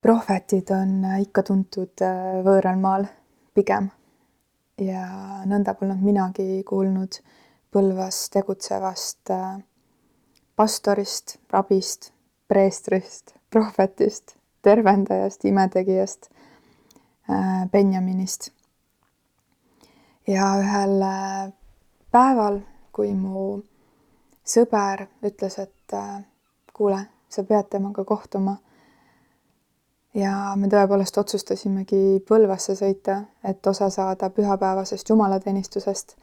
prohvetid on ikka tuntud äh, võõral maal pigem. ja nõnda polnud minagi kuulnud Põlvas tegutsevast äh, pastorist, rabist, preestrist, prohvetist, tervendajast, imetegijast, äh, Benjaminist. ja ühel päeval, kui mu sõber ütles, et kuule, sa pead temaga kohtuma ja me tõepoolest otsustasimegi Põlvasse sõita, et osa saada pühapäevasest jumalateenistusest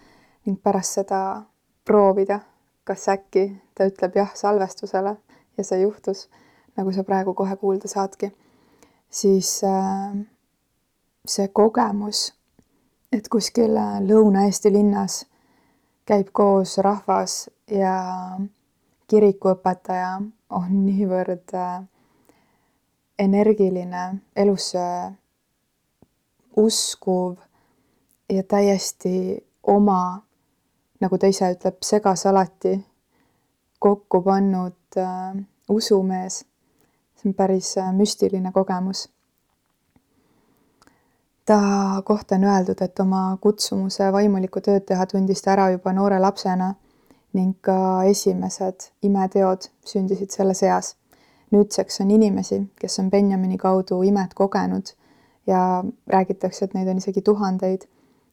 ning pärast seda proovida, kas äkki ta ütleb jah salvestusele ja see juhtus, nagu sa praegu kohe kuulda saadki, siis äh, see kogemus, et kuskil Lõuna-Eesti linnas käib koos rahvas ja kirikuõpetaja on niivõrd äh, energiline, elusse uskuv ja täiesti oma, nagu ta ise ütleb, segasalati kokku pannud äh, usumees. see on päris äh, müstiline kogemus. ta kohta on öeldud, et oma kutsumuse vaimulikku tööd teha tundis ta ära juba noore lapsena ning ka esimesed imeteod sündisid selles eas nüüdseks on inimesi, kes on Benjamini kaudu imet kogenud ja räägitakse, et neid on isegi tuhandeid.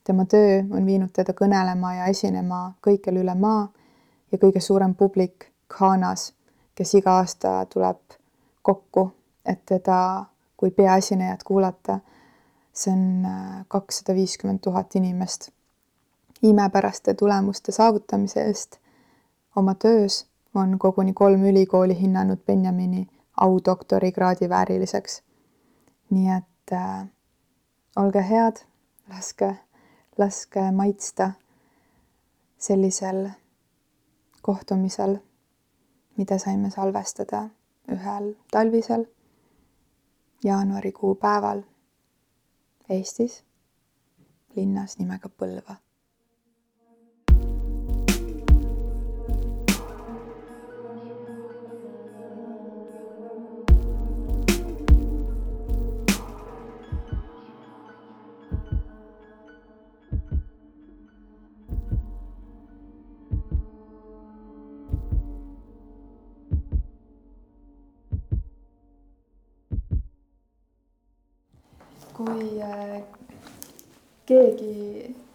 tema töö on viinud teda kõnelema ja esinema kõikjal üle maa ja kõige suurem publik Ghanas, kes iga aasta tuleb kokku, et teda kui peaesinejat kuulata. see on äh, kakssada viiskümmend tuhat inimest. imepäraste tulemuste saavutamise eest oma töös on koguni kolm ülikooli hinnanud Benjamini audoktorikraadi vääriliseks. nii et äh, olge head, laske, laske maitsta sellisel kohtumisel, mida saime salvestada ühel talvisel jaanuarikuu päeval Eestis, linnas nimega Põlva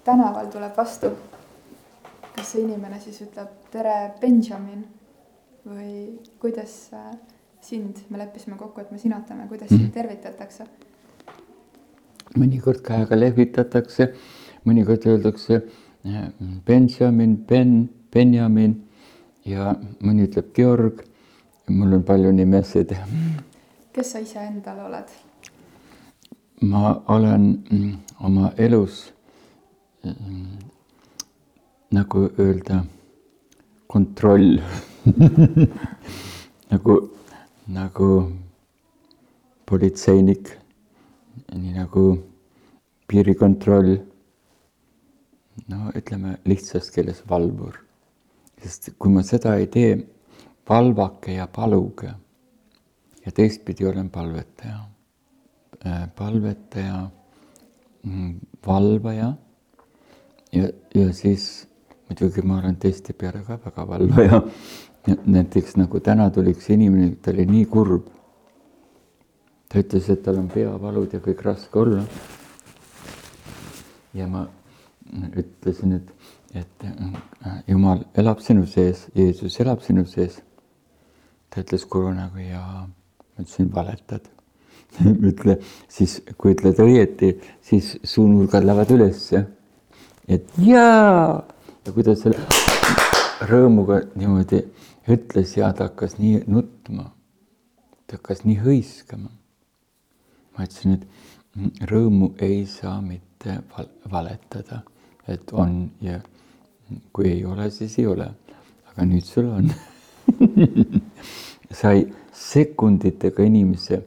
tänaval tuleb vastu, kas see inimene siis ütleb tere, Benjamin või kuidas äh, sind, me leppisime kokku, et me sinatame, kuidas sind mhm. tervitatakse? mõnikord käega lehvitatakse, mõnikord öeldakse äh, Benjamin, Ben, Benjamin ja mõni ütleb Georg. mul on palju nimesid. kes sa iseendal oled? ma olen mm, oma elus nagu öelda, kontroll. Nagu, nagu politseinik, nii nagu piirikontroll. no ütleme lihtsas keeles valvur, sest kui ma seda ei tee valvake ja paluge. Ja teistpidi olen palvetaja. Äh, palvetaja, mm, valvaja ja, ja siis muidugi ma olen teiste peale ka väga valvaja. näiteks nagu täna tuli üks inimene, ta oli nii kurb. ta ütles, et tal on peavalud ja kõik raske olla. ja ma ütlesin, et, et äh, Jumal elab sinu sees, Jeesus elab sinu sees. ta ütles kurunägu ja ma ütlesin, valetad ütle siis, kui ütled õieti, siis suunurgad lähevad ülesse. Et jaa, ja kui ta selle rõõmuga niimoodi ütles ja ta hakkas nii nutma, ta hakkas nii hõiskama. ma ütlesin, et rõõmu ei saa mitte val valetada, et on ja kui ei ole, siis ei ole. aga nüüd sul on sai sekunditega inimese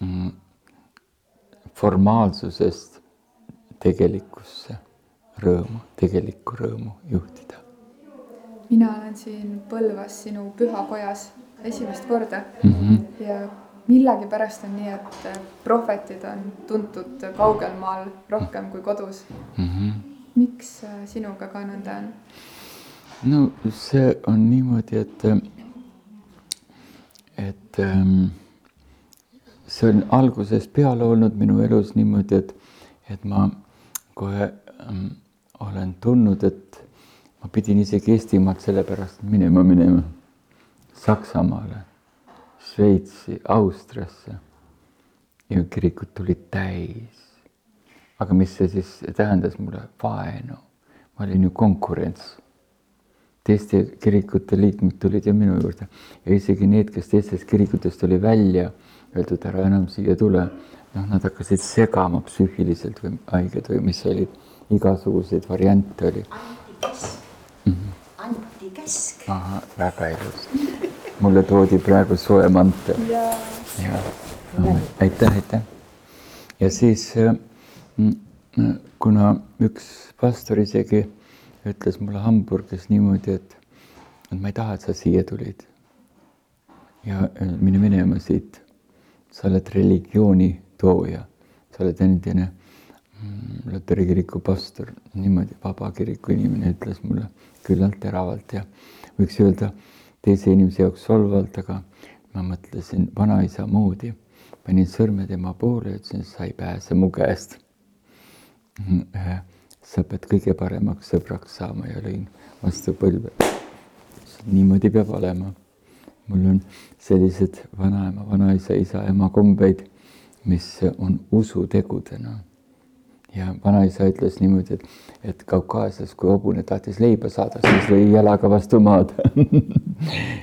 Mm, formaalsusest tegelikkusse rõõmu, tegelikku rõõmu juhtida. mina olen siin Põlvas sinu pühakojas esimest korda mm -hmm. ja millegipärast on nii, et prohvetid on tuntud kaugel maal rohkem kui kodus mm. -hmm. miks sinuga ka nõnda on? no see on niimoodi, et, et ähm, see on algusest peale olnud minu elus niimoodi, et, et ma kohe ähm, olen tundnud, et ma pidin isegi Eestimaalt sellepärast minema, minema Saksamaale, Šveitsi, Austriasse ja kirikud tulid täis. aga mis see siis tähendas mulle? vaenu, ma olin ju konkurents. teiste kirikute liikmed tulid ju minu juurde ja isegi need, kes teistest kirikutest oli välja öeldud, ära enam siia tule, noh, nad hakkasid segama psüühiliselt või haiged või mis olid, igasuguseid variante oli. mm. -hmm. antikäsk. ahah, väga ilus. mulle toodi praegu soe mantel. ja, ja. aitäh, aitäh. ja siis äh, kuna üks pastor isegi ütles mulle Hamburgis niimoodi, et, et ma ei taha, et sa siia tulid. ja mine minema siit sa oled religiooni tooja, sa oled endine Luteri kiriku pastor, niimoodi vaba kiriku inimene ütles mulle küllalt teravalt ja võiks öelda teise inimese jaoks solvavalt, aga ma mõtlesin vanaisa moodi, panin sõrme tema poole ja ütlesin, sa ei pääse mu käest. Mm, sa pead kõige paremaks sõbraks saama ja lõin vastu põlve. niimoodi peab olema mul on sellised vanaema, vanaisa, isa, ema kombeid, mis on usutegudena. Ja vanaisa ütles niimoodi, et, et Kaukaasias, kui hobune tahtis leiba saada, siis lõi jalaga vastu maad.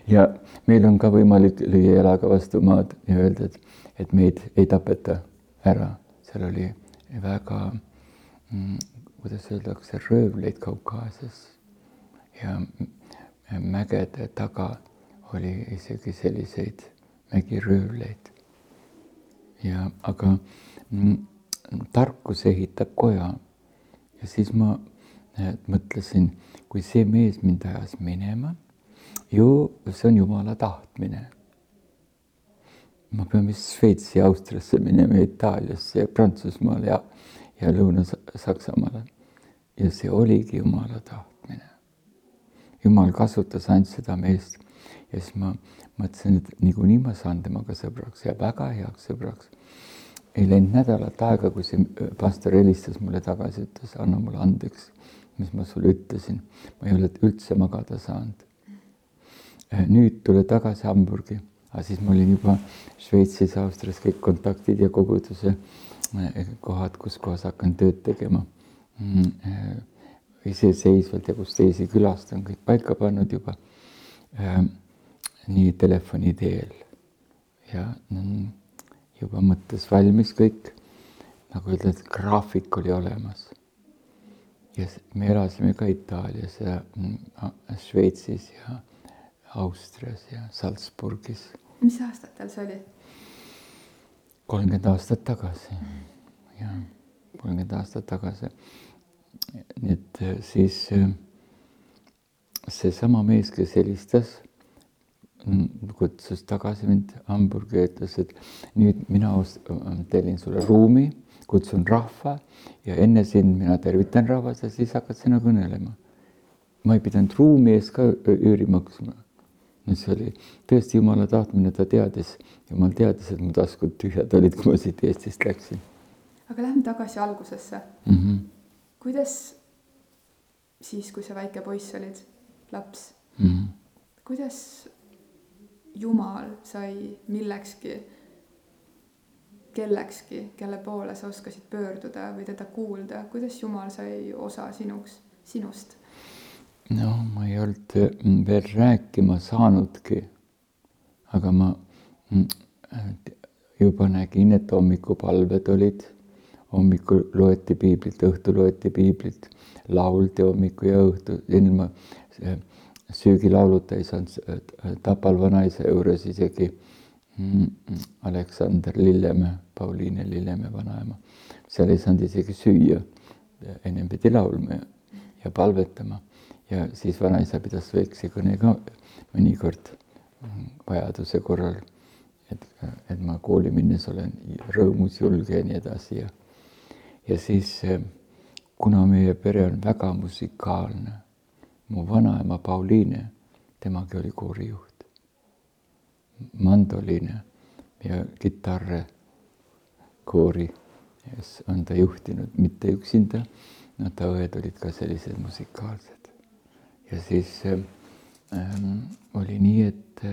Ja meil on ka võimalik lüüa jalaga vastu maad ja öelda, et, et meid ei tapeta ära, seal oli väga mm,, kuidas öeldakse, röövleid Kaukaasias. Ja mägede taga oli isegi selliseid mägiröövleid. ja aga mm, tarkus ehitab koja ja siis ma äh, mõtlesin, kui see mees mind ajas minema, ju see on jumala tahtmine. ma pean vist Šveitsi, Austriasse minema, Itaaliasse ja Prantsusmaale ja, ja Lõuna-Saksamaale. ja see oligi jumala tahtmine. jumal kasutas ainult seda meest ja siis ma mõtlesin, et niikuinii ma saan temaga sõbraks ja väga heaks sõbraks. Ei läinud nädalat aega, kui see pastor helistas mulle tagasi, ütles, anna mulle andeks, mis ma sulle ütlesin. ma ei ole üldse magada saanud. Äh, nüüd tule tagasi Hamburgi, aga siis ma olin juba Šveitsis, Austrias kõik kontaktid ja koguduse äh, kohad, kus kohas hakkan tööd tegema mm, äh, iseseisvalt ja kus teisi külastan, kõik paika pannud juba nii telefoni teel ja juba mõttes valmis kõik, nagu ütled, graafik oli olemas. ja me elasime ka Itaalias ja mm, Šveitsis ja Austrias ja Salzburgis. mis aastatel see oli? kolmkümmend aastat tagasi, jah, kolmkümmend aastat tagasi. nii et äh, siis äh, seesama mees, kes helistas kutsus tagasi mind Hamburgi ja ütles, et nüüd mina tellin sulle ruumi, kutsun rahva ja enne sind mina tervitan rahvast ja siis hakkad sina kõnelema. ma ei pidanud ruumi eest ka üüri maksma. see oli tõesti jumala tahtmine, ta teadis, jumal teadis, et mu taskud tühjad olid, kui ma siit Eestist läksin. aga lähme tagasi algusesse mm. -hmm. kuidas siis, kui sa väike poiss olid, laps mm, -hmm. kuidas Jumal sai millekski, kellekski, kelle poole sa oskasid pöörduda või teda kuulda, kuidas Jumal sai osa sinuks, sinust? no ma ei olnud veel rääkima saanudki. aga ma mm, juba nägin, et hommikupalved olid, hommikul loeti piiblit, õhtul loeti piiblit, lauldi hommiku ja õhtu ilma söögilauluta ei saanud Tapal vanaisa juures isegi mm, Aleksander Lillemäe, Pauliine Lillemäe vanaema. seal ei saanud isegi süüa, ennem pidi laulma ja, ja palvetama ja siis vanaisa pidas väikse kõne ka mõnikord mm, vajaduse korral et, et ma kooli minnes olen rõõmus, julge ja nii edasi ja, ja siis kuna meie pere on väga musikaalne, mu vanaema Pauliine, temagi oli koorijuht, mandoliine ja kitarre koori on ta juhtinud, mitte üksinda, no ta õed olid ka sellised musikaalsed. ja siis ähm, oli nii, et,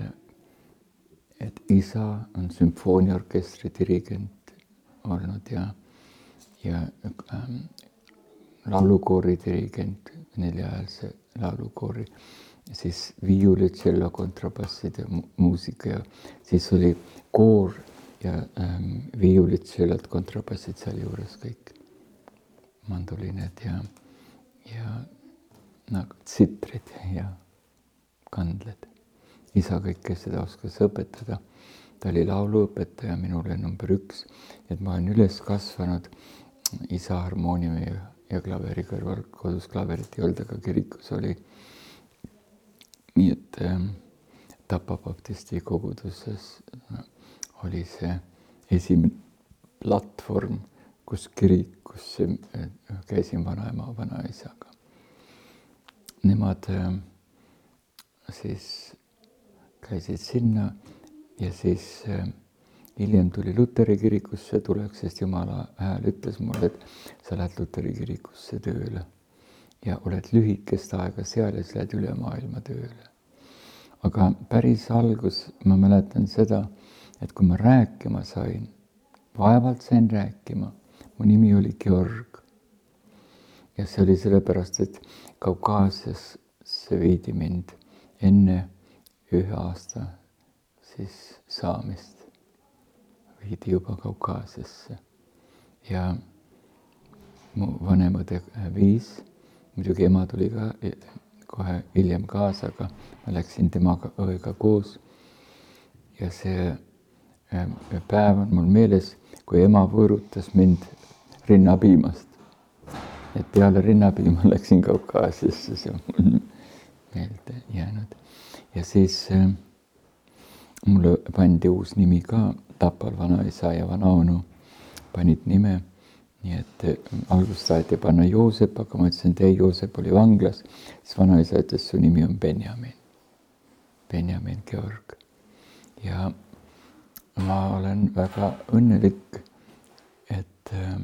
et isa on sümfooniaorkestri dirigent olnud ja, ja ähm, laulukoori dirigent, neljahäälse laulukoori, siis viiuli, tšello, kontrabassid ja muusika ja siis oli koor ja ähm, viiulid, tšellod, kontrabassid sealjuures kõik, mandolined ja, ja nagu tsitrid ja kandled. isa kõike seda oskas õpetada. ta oli lauluõpetaja minule number üks, et ma olen üles kasvanud isa harmooniumi ja, klaveri kõrval, kodus klaverit ei olnud, aga kirikus oli. nii et äh, Tapa baptisti koguduses no, oli see esimene platvorm, kus kirikus käisin vanaema, vanaisaga. Nemad äh, siis käisid sinna ja siis äh, hiljem tuli Luteri kirikusse tuleks, sest Jumala hääl ütles mulle, et sa lähed Luteri kirikusse tööle ja oled lühikest aega seal ja siis lähed üle maailma tööle. aga päris algus ma mäletan seda et kui ma rääkima sain, vaevalt sain rääkima, mu nimi oli Georg. ja see oli sellepärast, et Kaukaasiasse viidi mind enne ühe aasta siis saamist, viidi juba Kaukaasiasse ja mu vanemõde viis, muidugi ema tuli ka kohe hiljem kaasa, aga ma läksin temaga õega koos. ja see päev on mul meeles, kui ema võõrutas mind rinnapiimast. et peale rinnapiima läksin Kaukaasiasse, see on mul meelde jäänud. ja siis äh, mulle pandi uus nimi ka, Tapal vanaisa ja vanaonu panid nime. nii et äh, alguses taheti panna Joosep, aga ma ütlesin, et ei, Joosep oli vanglas, siis vanaisa ütles, su nimi on Benjamin. Benjamin Georg ja ma olen väga õnnelik, et äh,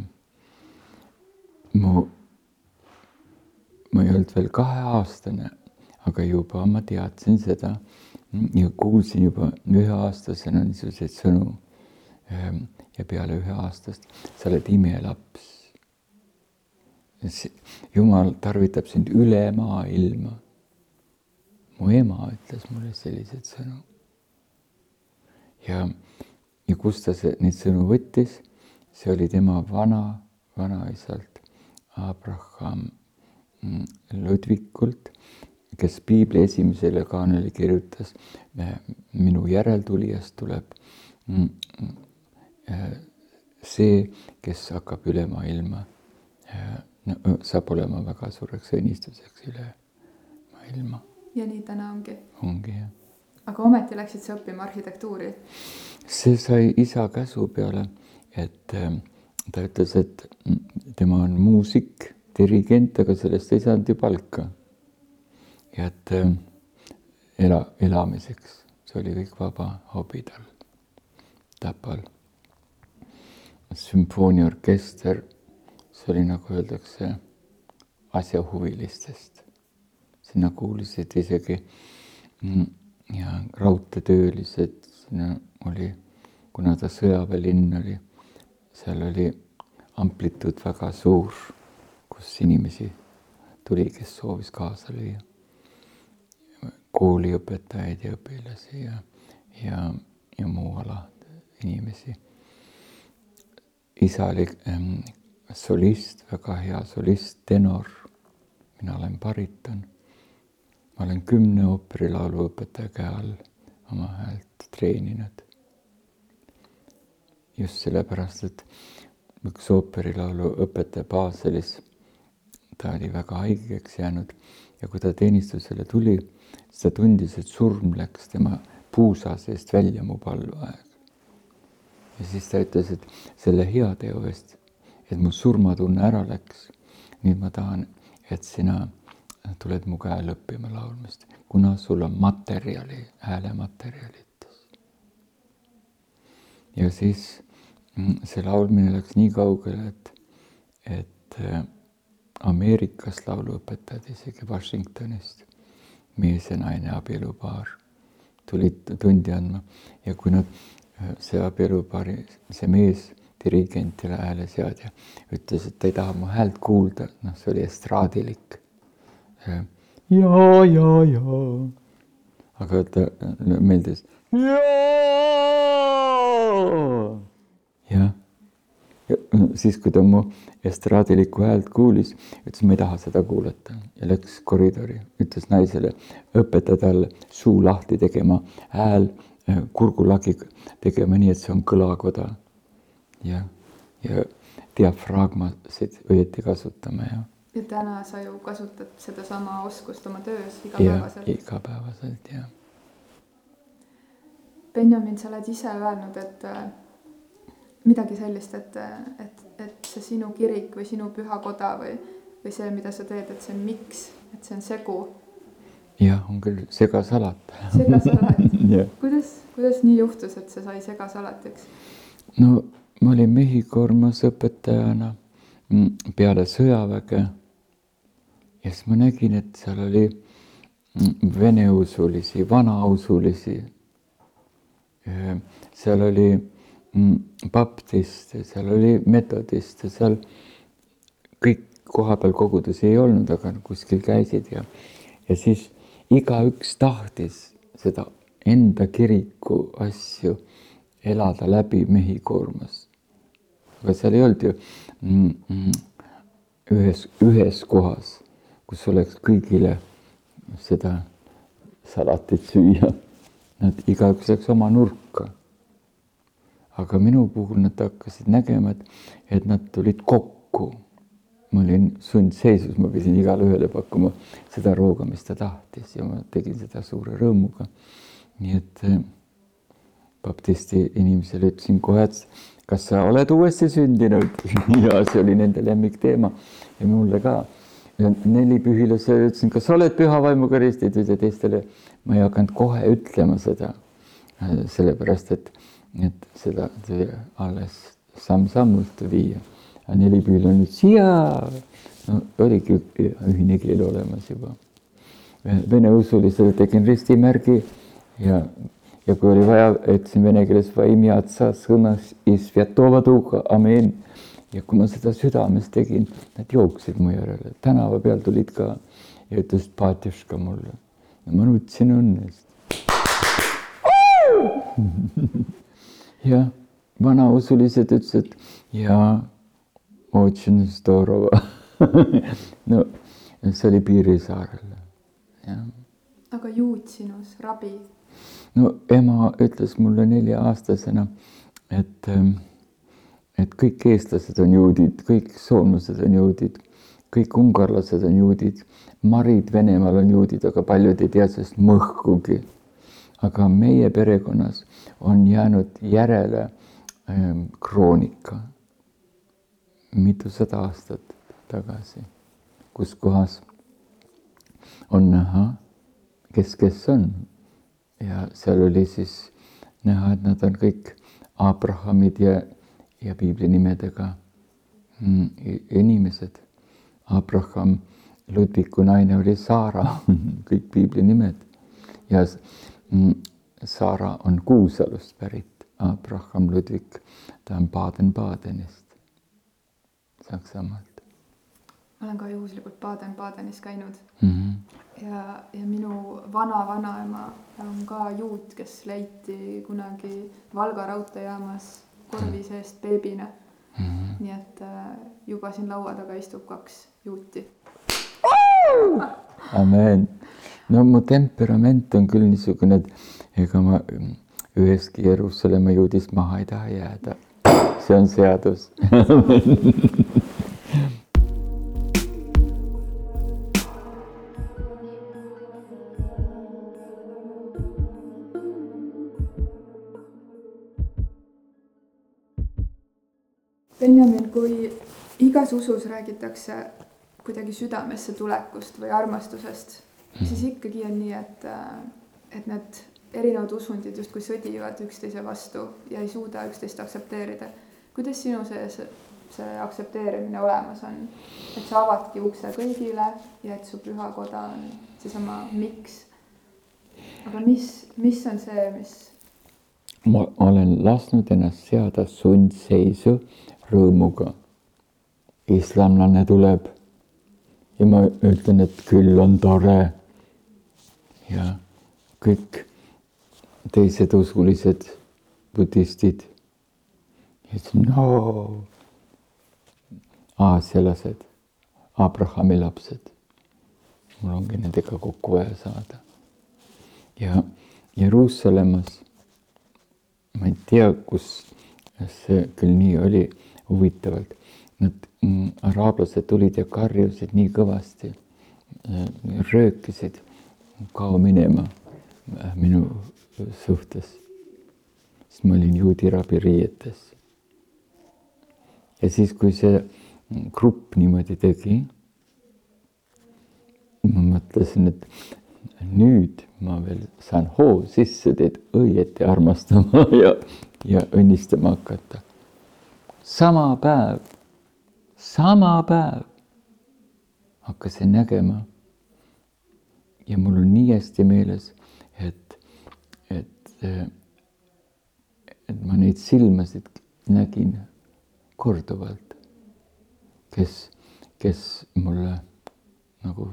mu, ma ei olnud veel kaheaastane, aga juba ma teadsin seda ja kuulsin juba üheaastasena niisuguseid sõnu ja peale üheaastast, sa oled imelaps. jumal tarvitab sind üle maailma. mu ema ütles mulle selliseid sõnu ja, ja kust ta see, neid sõnu võttis, see oli tema vana, vanaisalt Abraham Ludvikult, kes piibli esimesele kaanele kirjutas, minu järeltulijast tuleb mm, mm, see, kes hakkab üle maailma, no saab olema väga suureks õnnistuseks üle maailma. ja nii täna ongi? ongi jah aga ometi läksid sa õppima arhitektuuri? see sai isa käsu peale, et ähm, ta ütles, et tema on muusik, dirigent, aga sellest ei saanud ju palka. Ja et ähm, ela, elamiseks, see oli kõik vaba hobi tal, Tapal. sümfooniaorkester, see oli nagu öeldakse, asjahuvilistest. sinna kuulusid isegi mm, ja raudteetöölised, sinna oli, kuna ta sõjaväelinn oli, seal oli amplituud väga suur, kus inimesi tuli, kes soovis kaasa lüüa. Kooliõpetajaid ja õpilasi ja, ja, ja muu ala inimesi. isa oli ähm, solist, väga hea solist, tenor. mina olen bariton ma olen kümne ooperilaulu õpetaja käe all oma häält treeninud. just sellepärast, et üks ooperilaulu õpetaja Baselis, ta oli väga haigeks jäänud ja kui ta teenistusele tuli, siis ta tundis, et surm läks tema puusa seest välja mu palve aeg. ja siis ta ütles, et selle heateo eest, et mu surmatunne ära läks. nüüd ma tahan, et sina tuled mu käel õppima laulmist, kuna sul on materjali, häälematerjali, ütles. ja siis mm, see laulmine läks nii kaugele, et, et äh, Ameerikas lauluõpetajad, isegi Washingtonist, mees ja naine abielupaar tulid tundi andma ja kui nad, see abielupaari, see mees dirigentile hääleseadja ütles, et ta ei taha mu häält kuulda, noh, see oli estraadilik. ja, ja, ja. aga ta meeldis. jah siis, kui ta mu estraadilikku häält kuulis, ütles, ma ei taha seda kuulata ja läks koridori, ütles naisele, õpeta talle suu lahti tegema, hääl äh, kurgulagi tegema nii, et see on kõlakoda. ja, ja diafragmasid õieti kasutama ja. ja täna sa ju kasutad sedasama oskust oma töös igapäevaselt. igapäevaselt jah. Benjamin, sa oled ise öelnud, et äh, midagi sellist, et, et, et see sinu kirik või sinu pühakoda või, või see, mida sa teed, et see on miks, et see on segu. jah, on küll segasalat. segasalat yeah. kuidas, kuidas nii juhtus, et see sai segasalatiks? no ma olin Mehhikoormas õpetajana mm, peale sõjaväge ja siis ma nägin, et seal oli mm, veneusulisi, vanausulisi. seal oli baptiste, seal oli metodiste, seal kõik kohapeal kogudusi ei olnud, aga kuskil käisid ja, ja siis igaüks tahtis seda enda kiriku asju elada läbi Mehhikoormas. aga seal ei olnud ju mm, mm, ühes, ühes kohas, kus oleks kõigile seda salatit süüa. Nad igaüks läks oma nurka aga minu puhul nad hakkasid nägema, et, et nad tulid kokku. ma olin sundseisus, ma pidin igale ühele pakkuma seda rooga, mis ta tahtis ja ma tegin seda suure rõõmuga. nii et eh, baptisti inimesele ütlesin kohe, et kas sa oled uuesti sündinud ja see oli nende lemmikteema ja mulle ka. ja nelipühilasele ütlesin, kas sa oled püha vaimuga ristitud ja teistele ma ei hakanud kohe ütlema seda, eh, sellepärast et et seda alles samm-sammult viia. aga nelipüül on nüüd siia, no oligi ühine keel olemas juba. Vene usulisele tegin ristimärgi ja, ja kui oli vaja, ütlesin vene keeles amen. ja kui ma seda südames tegin, nad jooksid mu järele, tänava peal tulid ka ja ütlesid paatjuška mulle. ma nutsin õnnest Я vanausu lihtsalt ütles, et jaa, otsin Storova no see oli Piirisaarel, jah. aga juut sinus, rabi? no ema ütles mulle nelja-aastasena, et, ähm, et kõik eestlased on juudid, kõik soomlased on juudid, kõik ungarlased on juudid, marid Venemaal on juudid, aga paljud ei tea sellest mõhkugi. aga meie perekonnas on jäänud järele ähm, kroonika mitusada aastat tagasi, kus kohas on näha, kes, kes on. ja seal oli siis näha, et nad on kõik Abrahamid ja, ja piibli nimedega mm, inimesed. Abraham, Ludviku naine oli Saara kõik piibli nimed ja Sara on Kuusalust pärit, Abraham Ludvig, ta on Baden-Badenist, Saksamaalt. ma olen ka juhuslikult Baden-Badenis käinud mm. -hmm. ja, ja minu vana-vanaema on ka juut, kes leiti kunagi Valga raudteejaamas korvi seest beebina mm. -hmm. nii et äh, juba siin laua taga istub kaks juuti. Amen no mu temperament on küll niisugune, et ega ma ühestki Jeruusalemma juudist maha ei taha jääda. see on seadus Benjamin, kui igas usus räägitakse kuidagi südamesse tulekust või armastusest, siis ikkagi on nii, et, et need erinevad usundid justkui sõdivad üksteise vastu ja ei suuda üksteist aktsepteerida. kuidas sinu sees see aktsepteerimine olemas on, et sa avadki ukse kõigile ja et su pühakoda on seesama miks. aga mis, mis on see, mis? ma olen lasknud ennast seada sundseisu rõõmuga. islamlane tuleb ja ma ütlen, et küll on tore. ja kõik teised usulised budistid ütlesid no aasialased, Abrahami lapsed. mul ongi nendega kokku vaja saada. ja Jeruusalemmas, ma ei tea, kus see küll nii oli, huvitavalt, nad mm,, araablased tulid ja karjusid nii kõvasti, röökisid, kao minema äh, minu suhtes, sest ma olin juudi rabiriietes. ja siis, kui see grupp niimoodi tegi. ma mõtlesin, et nüüd ma veel saan hoo sisse teid õieti armastama ja, ja õnnistama hakata. sama päev, sama päev hakkasin nägema. ja mul on nii hästi meeles, et, ma neid silmasid nägin korduvalt kes, kes mulle nagu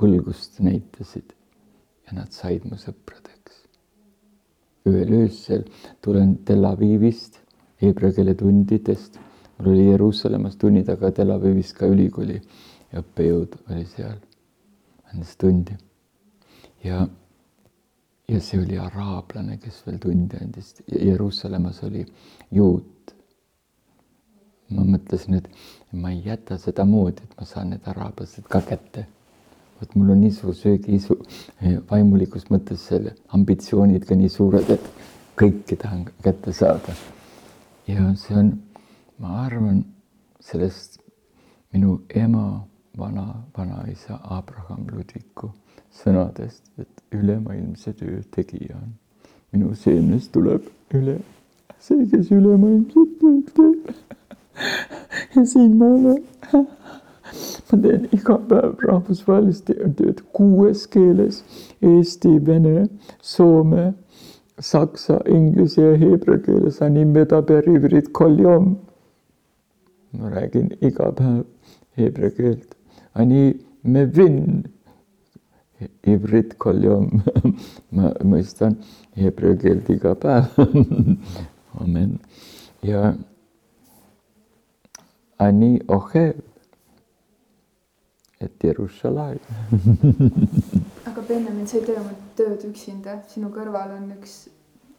põlgust näitasid ja nad said mu sõpradeks. ühel öösel tulen Tel Avivist, heebrea keele tundidest, mul oli Jeruusalemmas tunnid, aga Tel Avivist ka ülikooli õppejõud oli seal, andis tundi. ja, ja see oli araablane, kes veel tunde andis, Jeruusalemmas oli juut ma mõtlesin, et ma ei jäta sedamoodi, et ma saan need araablased ka kätte. vot mul on nii suur söögiisu, eh, vaimulikus mõttes selle ambitsioonid ka nii suured, et kõike tahan kätte saada. ja see on, ma arvan, sellest minu ema vana, vanaisa Abraham Ludviku sõnadest, et ülemaailmse töö tegija on. minu seemnest tuleb üle see, kes ülemaailmset tööd teeb ja siin ma olen. ma teen iga päev rahvusvahelist tööd kuues keeles eesti, vene, soome, saksa, inglise ja heebrea keeles. ma räägin iga päev heebrea keelt. Ani mevin Ivrit kolju ma mõistan heebrea keelt iga päev amen. ja ani ohel, et Jeruusalemm aga Benjamin, sa ei tee oma tööd üksinda, sinu kõrval on üks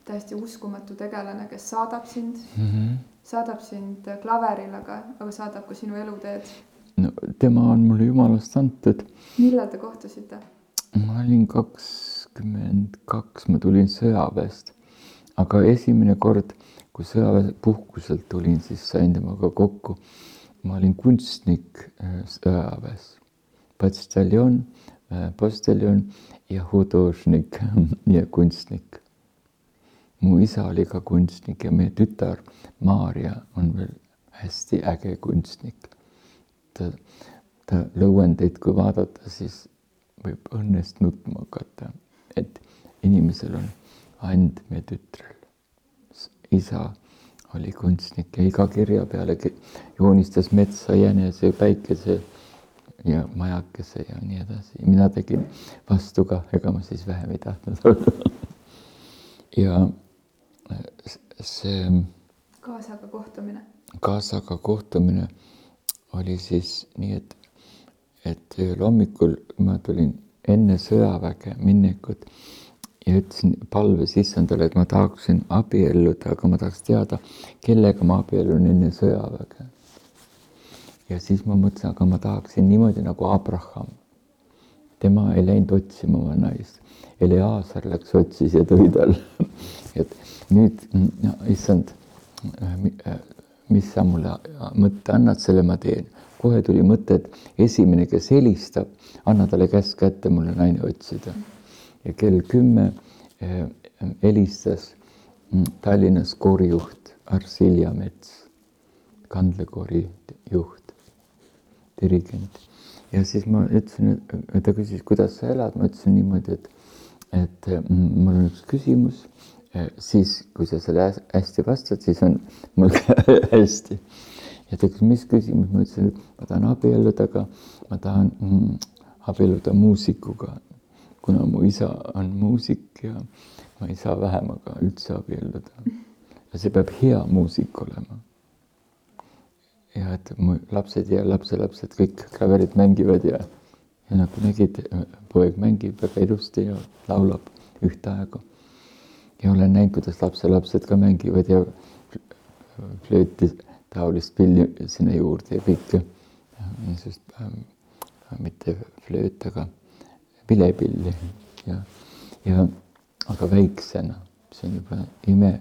täiesti uskumatu tegelane, kes saadab sind mm, -hmm. saadab sind klaveril, aga, aga saadab ka sinu eluteed. no tema on mulle jumalast antud. millal te kohtusite? Ma olin kakskümmend kaks, ma tulin sõjaväest, aga esimene kord, kui sõjaväepuhkuselt tulin, siis sain temaga kokku ma olin kunstnik äh, sõjaväes, postaljon, äh, postaljon ja hudožnik ja kunstnik. mu isa oli ka kunstnik ja meie tütar Maarja on veel hästi äge kunstnik. ta, ta lõuendeid, kui vaadata, siis võib õnnest nutma hakata, et inimesel on and meie tütrel. isa oli kunstnik ja iga kirja peale joonistas metsa, jänese, päikese ja majakese ja nii edasi. mina tegin vastu ka, ega ma siis vähem ei tahtnud olla ja see. kaasaga kohtumine. kaasaga kohtumine oli siis nii, et, et ühel hommikul ma tulin enne sõjaväge minekut ja ütlesin, palves issandale, et ma tahaksin abielluda, aga ma tahaks teada, kellega ma abiellun enne sõjaväge. ja siis ma mõtlesin, aga ma tahaksin niimoodi nagu Abraham. tema ei läinud otsima oma naist, Eleazar läks otsis ja tõi talle et nüüd no, issand, mis sa mulle mõtte annad, selle ma teen. Kohe tuli mõte, et esimene, kes helistab, anna talle käsk kätte mulle naine otsida. ja kell kümme eh, helistas mm, Tallinnas koorijuht Arsilja Mets, kandlekoori juht, dirigent. ja siis ma ütlesin, ta küsis, kuidas sa elad, ma ütlesin niimoodi, et, et mm, mul on üks küsimus siis, kui sa selle hästi vastad, siis on mul hästi. Ja ta küsis, mis küsimus, ma ütlesin, et ma tahan abielluda, aga ma tahan mm, abielluda muusikuga, kuna mu isa on muusik ja ma ei saa vähemaga üldse abielluda. ja see peab hea muusik olema. ja et mu lapsed ja lapselapsed kõik klaverit mängivad ja, ja nagu nägid, poeg mängib väga ilusti ja laulab ühtaegu ja olen näinud, kuidas lapselapsed ka mängivad ja flööti taolist pilli sinna juurde ja kõike. niisugust äh, mitte flööt, aga vilepilli ja, ja aga väiksena, see on juba ime,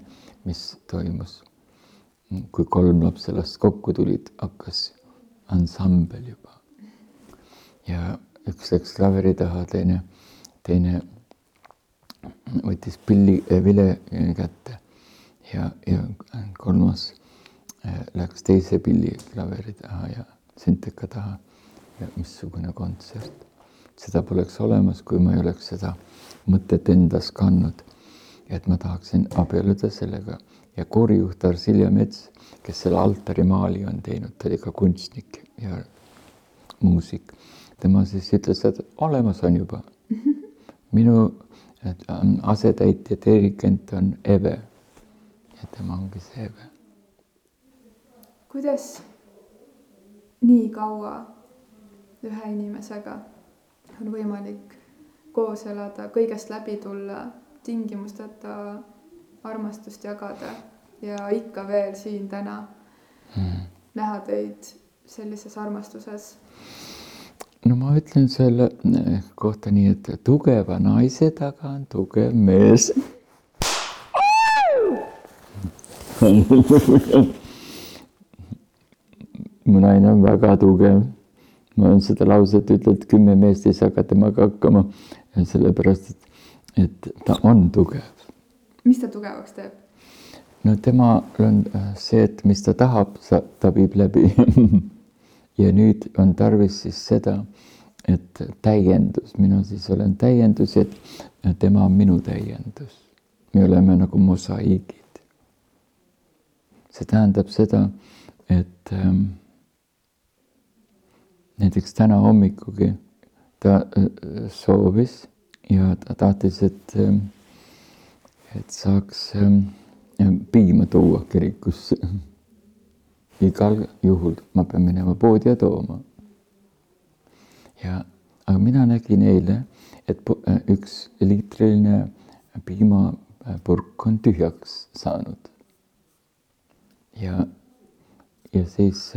mis toimus. kui kolm lapselast kokku tulid, hakkas ansambel juba. ja üks läks klaveri taha, teine, teine võttis pilli, äh, vile kätte ja, ja kolmas läks teise pilli klaveri taha ja sünteka taha. ja missugune kontsert. seda poleks olemas, kui ma ei oleks seda mõtet endas kandnud. et ma tahaksin abielluda sellega ja koorijuht Arsilja Mets, kes selle altarimaali on teinud, ta oli ka kunstnik ja muusik. tema siis ütles, et olemas on juba. minu et asetäitja dirigent on Eve. ja tema ongi see Eve. Kuidas nii kaua ühe inimesega on võimalik koos elada, kõigest läbi tulla, tingimusteta armastust jagada ja ikka veel siin täna hmm. näha teid sellises armastuses no ma ütlen selle eh, kohta nii, et tugeva naise taga on tugev mees mu naine on väga tugev. ma olen seda lauset ütelnud, kümme meest ei saa ka temaga hakkama, sellepärast et, et ta on tugev. mis ta tugevaks teeb? no temal on eh, see, et mis ta tahab, ta viib läbi ja nüüd on tarvis siis seda, et täiendus, mina siis olen täiendus, et tema on minu täiendus. me oleme nagu mosaiigid. see tähendab seda, et ähm, näiteks täna hommikugi ta äh, soovis ja ta tahtis, et äh,, et saaks äh, piima tuua kirikusse igal juhul ma pean minema poodi ja tooma. ja, aga mina nägin eile, et üks liitriline piimapurk on tühjaks saanud. ja, ja siis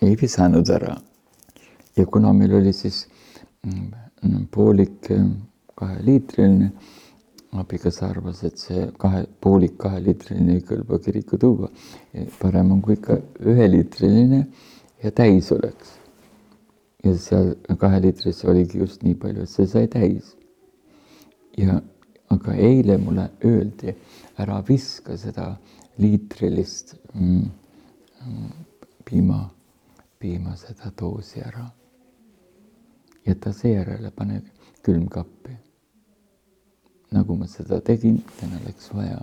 mm, ei visanud ära. ja kuna meil oli siis mm, poolik äh, kaheliitriline abikaasa arvas, et see kahe, poolik kaheliitriline ei kõlba kirikku tuua. parem on, kui ikka üheliitriline ja täis oleks. ja seal kaheliitrisse oligi just nii palju, et see sai täis. ja aga eile mulle öeldi, ära viska seda liitrilist mm, mm, piima, piima seda doosi ära. jäta seejärele, pane külmkappi nagu ma seda tegin, täna läks vaja.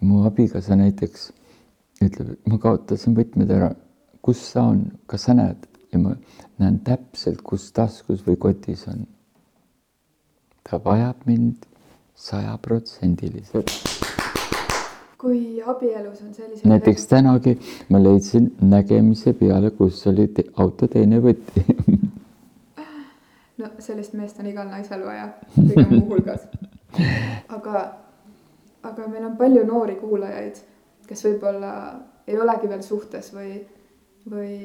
mu abikaasa näiteks ütleb, et ma kaotasin võtmed ära, kus sa on, kas sa näed ja ma näen täpselt, kus taskus või kotis on. ta vajab mind sajaprotsendiliselt. Kui abielus on sellised näiteks tänagi ma leidsin nägemise peale, kus oli te auto teine võti no sellist meest on igal naisel vaja, kõige muu hulgas. aga, aga meil on palju noori kuulajaid, kes võib-olla ei olegi veel suhtes või, või,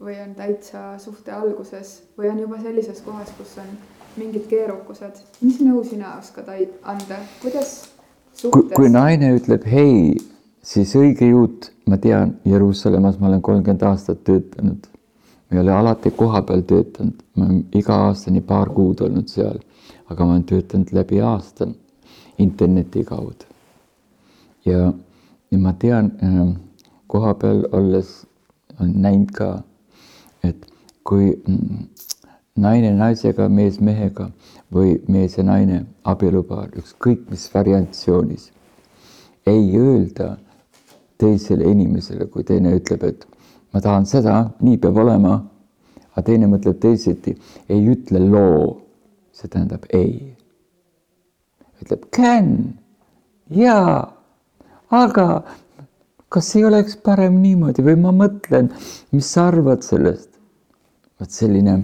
või on täitsa suhte alguses või on juba sellises kohas, kus on mingid keerukused. mis nõu sina oskad anda, kuidas, kui, kui naine ütleb hei, siis õige juut, ma tean, Jeruusalemmas ma olen kolmkümmend aastat töötanud. ma ei ole alati koha peal töötanud, ma olen iga aasta nii paar kuud olnud seal, aga ma olen töötanud läbi aasta interneti kaudu. ja, ja ma tean ähm, koha peal olles olen näinud ka, et kui mm, naine naisega, mees mehega või mees ja naine abielupaar, ükskõik mis variatsioonis, ei öelda teisele inimesele, kui teine ütleb, et ma tahan seda, nii peab olema, aga teine mõtleb teisiti, ei ütle loo, see tähendab ei. ütleb can, jaa, aga kas ei oleks parem niimoodi või ma mõtlen, mis sa arvad sellest? vot selline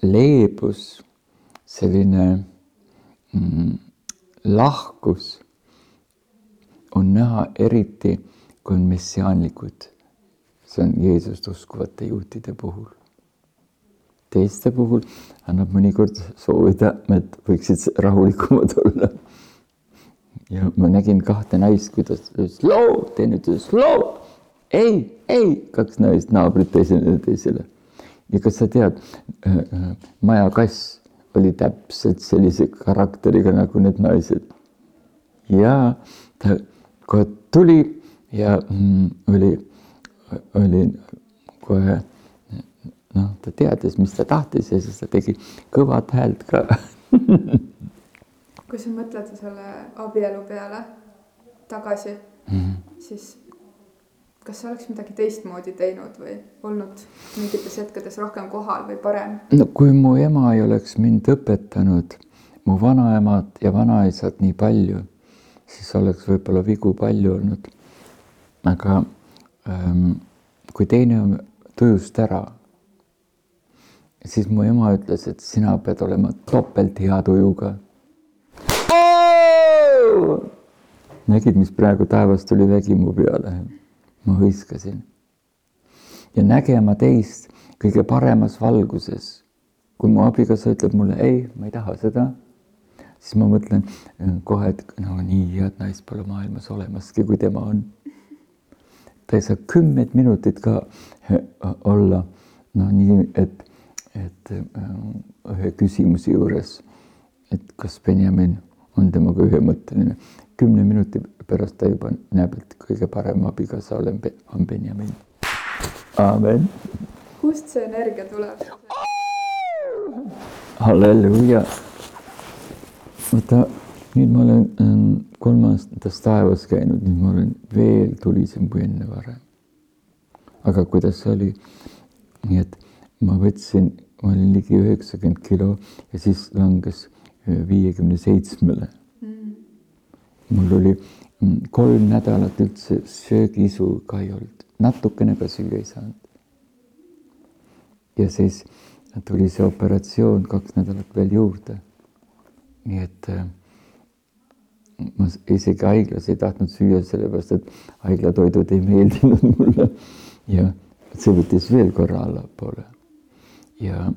leebus, selline mm, lahkus on näha eriti, kui on messiaanlikud, see on Jeesust uskuvate juutide puhul. teiste puhul annab mõnikord soovida, et võiksid rahulikumad olla. ja ma nägin kahte naist, kuidas ütles loo, teine ütles loo, ei, ei, kaks naist, naabrid teisele teisele. ja kas sa tead, maja kass oli täpselt sellise karakteriga nagu need naised. ja ta kohe tuli ja mm, oli, oli kohe noh, ta teadis, mis ta tahtis ja siis ta tegi kõvat häält ka. kui sa mõtled selle abielu peale tagasi mm. -hmm. siis kas sa oleks midagi teistmoodi teinud või olnud mingites hetkedes rohkem kohal või parem? no kui mu ema ei oleks mind õpetanud, mu vanaemad ja vanaisad nii palju, siis oleks võib-olla vigu palju olnud. aga ähm, kui teine on tujust ära, siis mu ema ütles, et sina pead olema topelt hea tujuga. nägid, mis praegu taevast tuli vägi mu peale? Ma hõiskasin ja nägema teist kõige paremas valguses. kui mu abikaasa ütleb mulle ei, ma ei taha seda, siis ma mõtlen äh, kohe, et no nii head naist pole maailmas olemaski, kui tema on. ta ei saa kümmet minutit ka äh, olla noh, nii et, et äh, ühe küsimuse juures, et kas Benjamin on temaga ühemõtteline. kümne minuti pärast ta juba näeb, et kõige parem abikaasa olen, on Benjamin. amen kust see energia tuleb? halleluuja. vaata, nüüd ma olen ähm, kolmandas taevas käinud, nüüd ma olen veel tulisem kui enne varem. aga kuidas see oli? nii et ma võtsin, ma olin ligi üheksakümmend kilo ja siis langes äh, viiekümne seitsmele. mul oli mm, kolm nädalat üldse söögiisu ka ei olnud, natukene ka süüa ei saanud. ja siis tuli see operatsioon kaks nädalat veel juurde. nii et äh, ma isegi haiglas ei tahtnud süüa, sellepärast et haiglatoidud ei meeldinud mulle ja see võttis veel korra allapoole. ja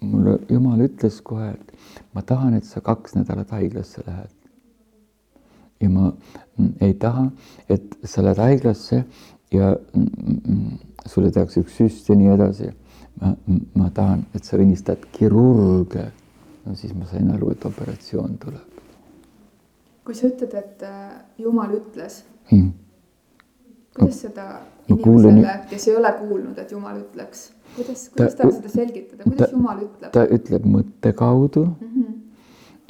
mulle jumal ütles kohe, et ma tahan, et sa kaks nädalat haiglasse lähed. Ja ma mm, ei taha, et sa lähed haiglasse ja mm, mm, sulle tehakse üks süst ja nii edasi. ma, ma tahan, et sa õnnistad kirurge. no siis ma sain aru, et operatsioon tuleb kui sa ütled, et äh, Jumal ütles, hmm.. kuidas seda inimesele, kes ei ole kuulnud, et Jumal ütleks, kuidas, kuidas Ta- talle seda selgitada, kuidas ta- Jumal ütleb? ta ütleb mõtte kaudu Mm -hmm.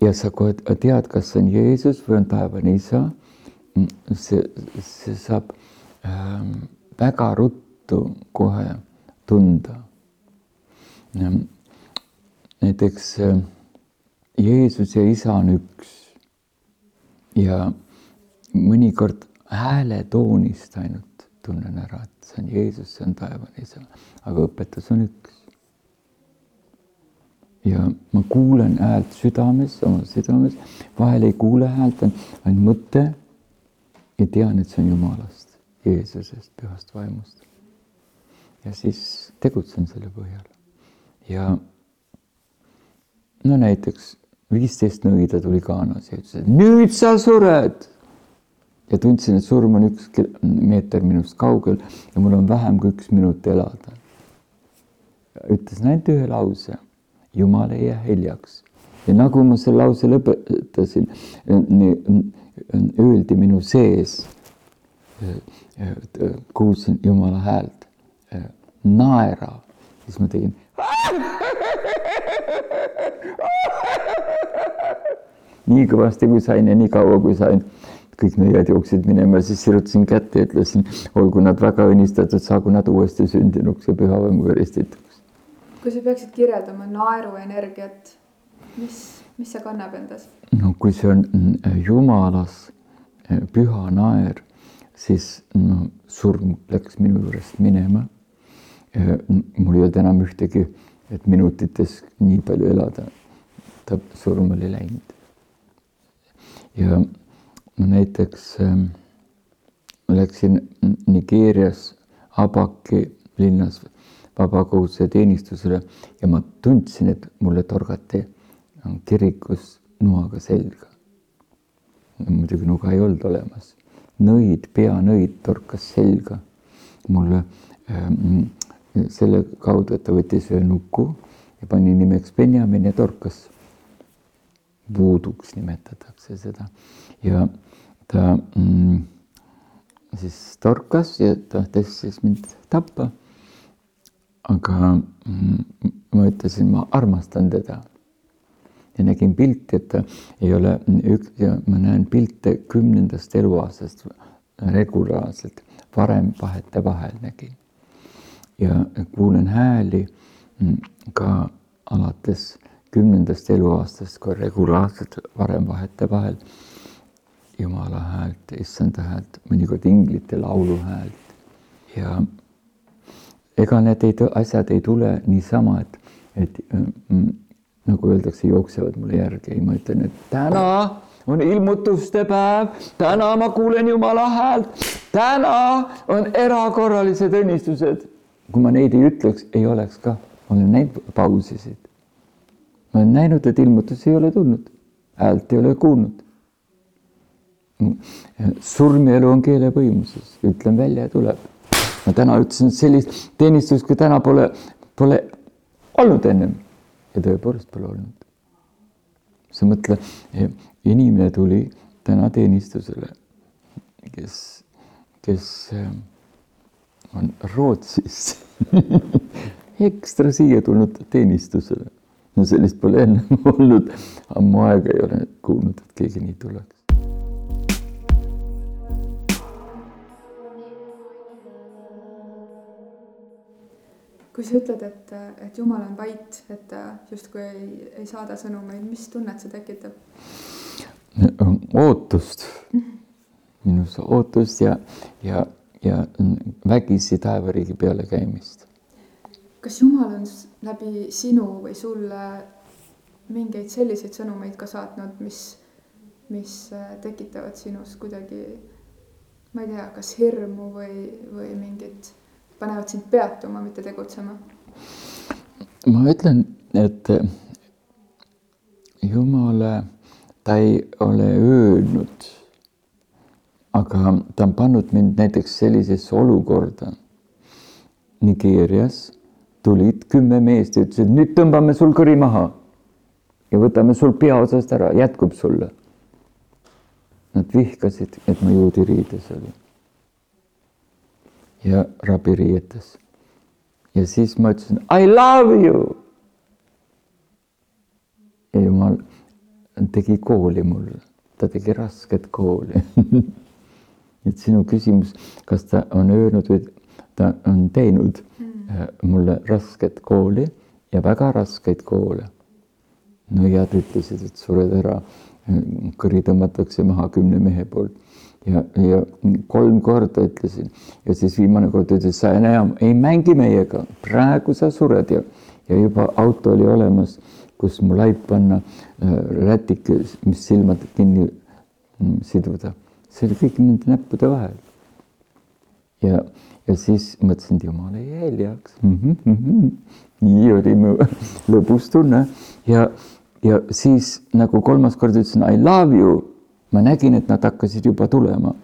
Ja sa kohe tead, kas see on Jeesus või on taevane isa. see, see saab ähm, väga ruttu kohe tunda. näiteks äh, Jeesus ja isa on üks ja mõnikord hääletoonist ainult tunnen ära, et see on Jeesus, see on taevane isa, aga õpetus on üks ja ma kuulen häält südames, oma südames, vahel ei kuule häält, on ainult mõte ja tean, et see on Jumalast, Jeesusest, pühast vaimust. ja siis tegutsen selle põhjal ja no näiteks viisteist nõida tuli Ghanas ja ütles, et nüüd sa sured. ja tundsin, et surm on üks meeter minust kaugel ja mul on vähem kui üks minut elada. ütlesin ainult ühe lause, Jumal ei jää hiljaks. ja nagu ma selle lause lõpetasin, öeldi minu sees, kuulsin Jumala häält, naera, siis ma tegin nii kõvasti, kui sain ja nii kaua, kui sain. kõik nõiad jooksid minema, siis sirutasin kätt ja ütlesin, olgu nad väga õnnistatud, saagu nad uuesti sündinuks ja püha vaimuga ristituks. Kui sa peaksid kirjeldama naeruenergiat, mis, mis see kannab endas? no kui see on mm, jumalas eh, püha naer, siis no surm läks minu juurest minema. Eh, mul ei olnud enam ühtegi, et minutites nii palju elada. ta surm oli läinud ja ma näiteks äh, läksin Nigeerias Abaki linnas vabakohutuse teenistusele ja ma tundsin, et mulle torgati kirikus noaga selga. muidugi nuga ei olnud olemas, nõid, peanõid torkas selga mulle äh, selle kaudu, et ta võttis ühe nuku ja pani nimeks Benjamin ja torkas vuuduks nimetatakse seda ja ta mm, siis torkas ja tahtis siis mind tappa. Aga mm, ma ütlesin, ma armastan teda. Ja nägin pilti, et ei ole üks ma näen pilte kümnendast eluaastast regulaarselt, varem vahetevahel nägin. Ja kuulen hääli mm, ka alates kümnendast eluaastast ka regulaarselt varem vahetevahel Jumala häält, issanda häält, mõnikord inglite laulu häält. Ja ega need ei, asjad ei tule niisama, et, et mm, nagu öeldakse, jooksevad mulle järgi, ei, ma ütlen, et täna on ilmutuste päev, täna ma kuulen Jumala häält, täna on erakorralised õnnistused. kui ma neid ei ütleks, ei oleks ka, olen näinud pausisid ma olen näinud, et ilmutusi ei ole tulnud, häält ei ole kuulnud. surmielu on keele võimuses, ütlen välja ja tuleb. Ma täna ütlesin, et sellist teenistust kui täna pole, pole olnud ennem ja tõepoolest pole olnud. sa mõtle, inimene tuli täna teenistusele, kes, kes äh, on Rootsis ekstra siia tulnud teenistusele no sellist pole enne olnud, ammu aega ei ole kuulnud, et keegi nii tuleks. Kui sa ütled, et, et Jumal on vait, et ta justkui ei, ei saada sõnumeid, mis tunnet see tekitab? ootust, minus ootust ja, ja, ja vägisi taevariigi peale käimist kas Jumal on läbi sinu või sulle mingeid selliseid sõnumeid ka saatnud, mis, mis äh, tekitavad sinus kuidagi, ma ei tea, kas hirmu või, või mingit, panevad sind peatuma, mitte tegutsema? ma ütlen, et Jumala, ta ei ole öelnud, aga ta on pannud mind näiteks sellisesse olukorda Nigeerias tulid kümme meest ja ütlesid, nüüd tõmbame sul kõri maha ja võtame sul pea otsast ära, jätkub sulle. Nad vihkasid, et ma juudi riides olin. Ja rabiriietes. ja siis ma ütlesin I love you. ja jumal tegi kooli mulle, ta tegi rasket kooli et sinu küsimus, kas ta on öelnud või ta on teinud Äh, mulle rasket kooli ja väga raskeid koole. nõiad ütlesid, et sured ära, kõri tõmmatakse maha kümne mehe poolt ja, ja kolm korda ütlesin ja siis viimane kord ütles, sa enam ei mängi meiega, praegu sa sured ja, ja juba auto oli olemas, kus mu laip panna, äh, rätik, mis silmad kinni mm, siduda, see oli kõik nende näppude vahel. ja ja siis mõtlesin, et jumal ei jää hiljaks mm. -hmm, mm -hmm. nii oli mu lõbus tunne ja ja siis nagu kolmas kord ütlesin I love you, ma nägin, et nad hakkasid juba tulema,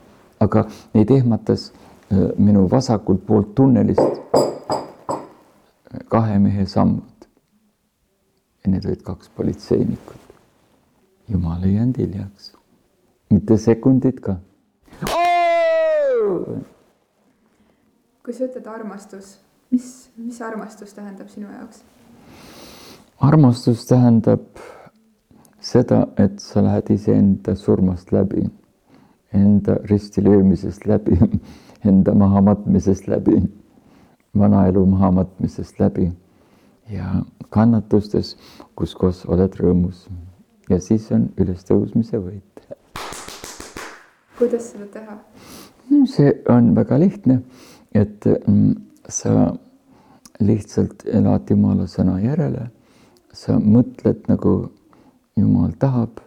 aga neid ehmatas äh, minu vasakult poolt tunnelist kahe mehe sammud. ja need olid kaks politseinikut. jumal ei jäänud hiljaks, mitte sekundit ka. kui sa ütled armastus, mis, mis armastus tähendab sinu jaoks? armastus tähendab seda, et sa lähed iseenda surmast läbi, enda ristilöömisest läbi, enda mahamatmisest läbi, vanaelu mahamatmisest läbi ja kannatustes, kus koos oled rõõmus. ja siis on ülestõusmise võit. kuidas seda teha? see on väga lihtne, et mm, sa lihtsalt elad Jumala sõna järele sa mõtled nagu Jumal tahab.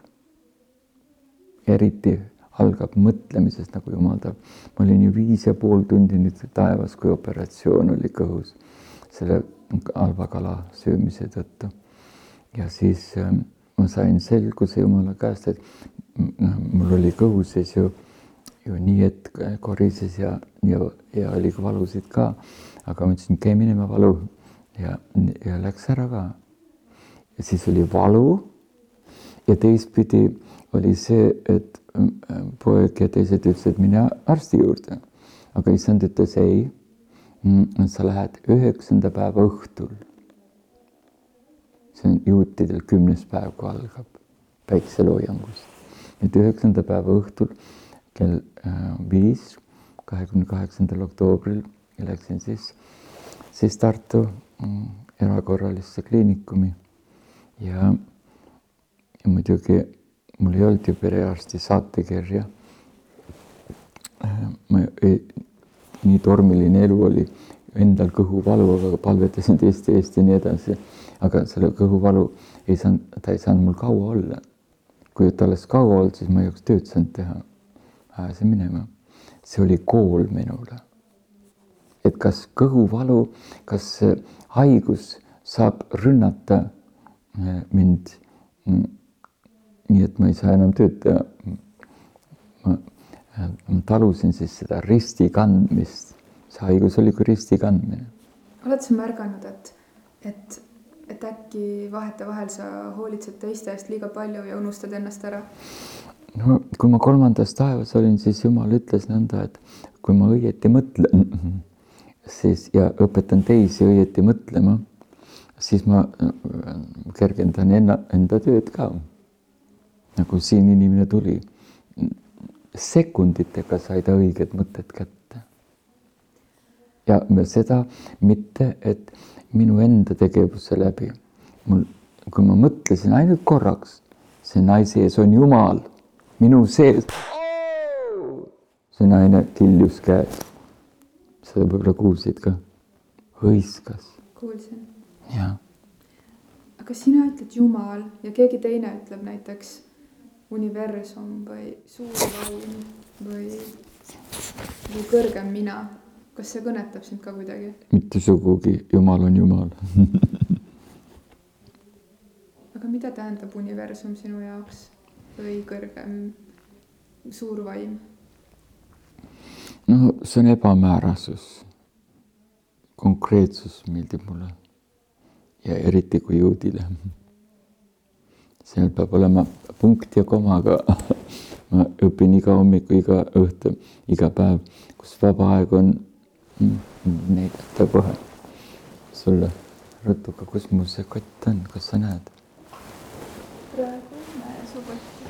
eriti algab mõtlemisest nagu Jumal tahab. ma olin ju viis ja pool tundi nüüd taevas, kui operatsioon oli kõhus selle halva kala söömise tõttu. ja siis äh, ma sain selguse Jumala käest, et noh, mul oli kõhu sees ju, ju nii, et korises ja, ja, ja oli valusid ka. aga ma ütlesin, käi minema valu ja, ja läks ära ka ja siis oli valu. Ja teistpidi oli see, et äh, poeg ja teised ütlesid, mine arsti juurde. aga issand ütles ei. Mm, sa lähed üheksanda päeva õhtul. see on juutidel kümnes päev, kui algab päikseloojangust. et üheksanda päeva õhtul kell äh, viis, kahekümne kaheksandal oktoobril läksin siis, siis Tartu mm, erakorralisse kliinikumi ja, ja muidugi mul ei olnud ju perearsti saatekirja. Äh, ma ei, nii tormiline elu oli, endal kõhuvalu, aga palvetasin teiste eest ja nii edasi. aga selle kõhuvalu ei saanud, ta ei saanud mul kaua olla. kui ta oleks kaua olnud, siis ma ei oleks tööd saanud teha. ajasin minema. see oli kool minule. et kas kõhuvalu, kas haigus saab rünnata mind nii, et ma ei saa enam tööd teha. ma, ma talusin siis seda risti kandmist, see haigus oli kui risti kandmine. oled sa märganud, et, et, et äkki vahetevahel sa hoolitsed teiste eest liiga palju ja unustad ennast ära? no kui ma kolmandas taevas olin, siis Jumal ütles nõnda, et kui ma õieti mõtlen, siis ja õpetan teisi õieti mõtlema siis ma äh, kergendan enna, enda tööd ka. Nagu siin inimene tuli, sekunditega sai ta õiged mõtted kätte. ja seda mitte, et minu enda tegevuse läbi, mul, kui ma mõtlesin ainult korraks, see naise ees on Jumal, minu sees. see naine kiljus käes. seda võib-olla kuulsid ka, hõiskas. kuulsin jah. aga sina ütled Jumal ja keegi teine ütleb näiteks universum või suur vaim või, või kõrgem mina. kas see kõnetab sind ka kuidagi? mitte sugugi, Jumal on Jumal aga mida tähendab universum sinu jaoks või kõrgem suur vaim? no see on ebamäärasus. konkreetsus meeldib mulle ja eriti kui juudile. seal peab olema punkt ja koma, aga ma õpin iga hommiku, iga õhtu, iga päev, kus vaba aeg on näidata kohe sulle rõtuga, kus mul see kott on, kas sa näed? praegu ei näe su kotti.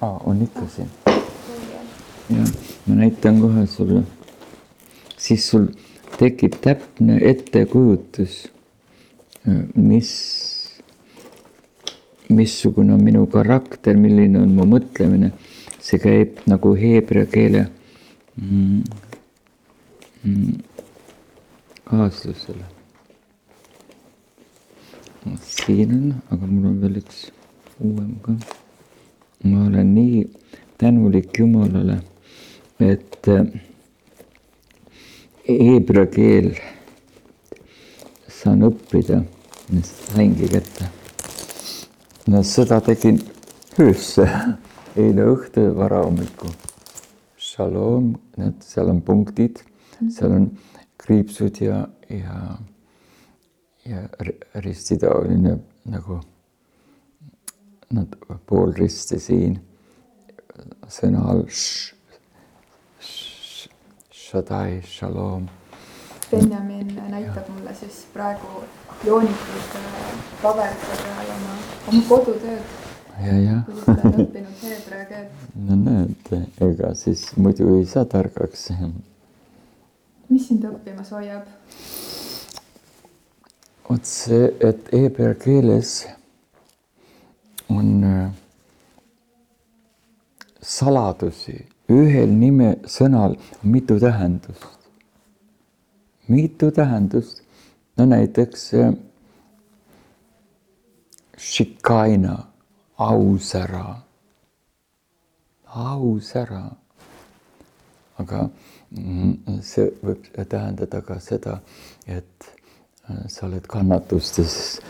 aa, on ikka siin. jah, ma näitan kohe sulle. siis sul tekib täpne ettekujutus, mis, missugune on minu karakter, milline on mu mõtlemine. see käib nagu heebrea keele mm, mm, kaaslusele. siin on, aga mul on veel üks uuem ka. ma olen nii tänulik Jumalale, et äh, heebrea keel saan õppida, saingi kätte. No seda tegin öösse, eile õhtul varahommikul. Shalom, need seal on punktid, seal on kriipsud ja, ja, ja ristitaoline nagu nad pool risti siin sõna all sh, sh, Shaddai, Shalom. Benjamin näitab mulle siis praegu joonitud äh, paberite peal oma, oma kodutööd. ja, jah. õppinud heebrea keelt. no näed, ega siis muidu ei saa targaks. mis sind õppimas hoiab? vot see, et heebrea keeles on äh, saladusi, ühel nime sõnal mitu tähendust. mitu tähendust, no näiteks šikaina, ausära, ausära. aga mm, see võib tähendada ka seda, et äh, sa oled kannatustes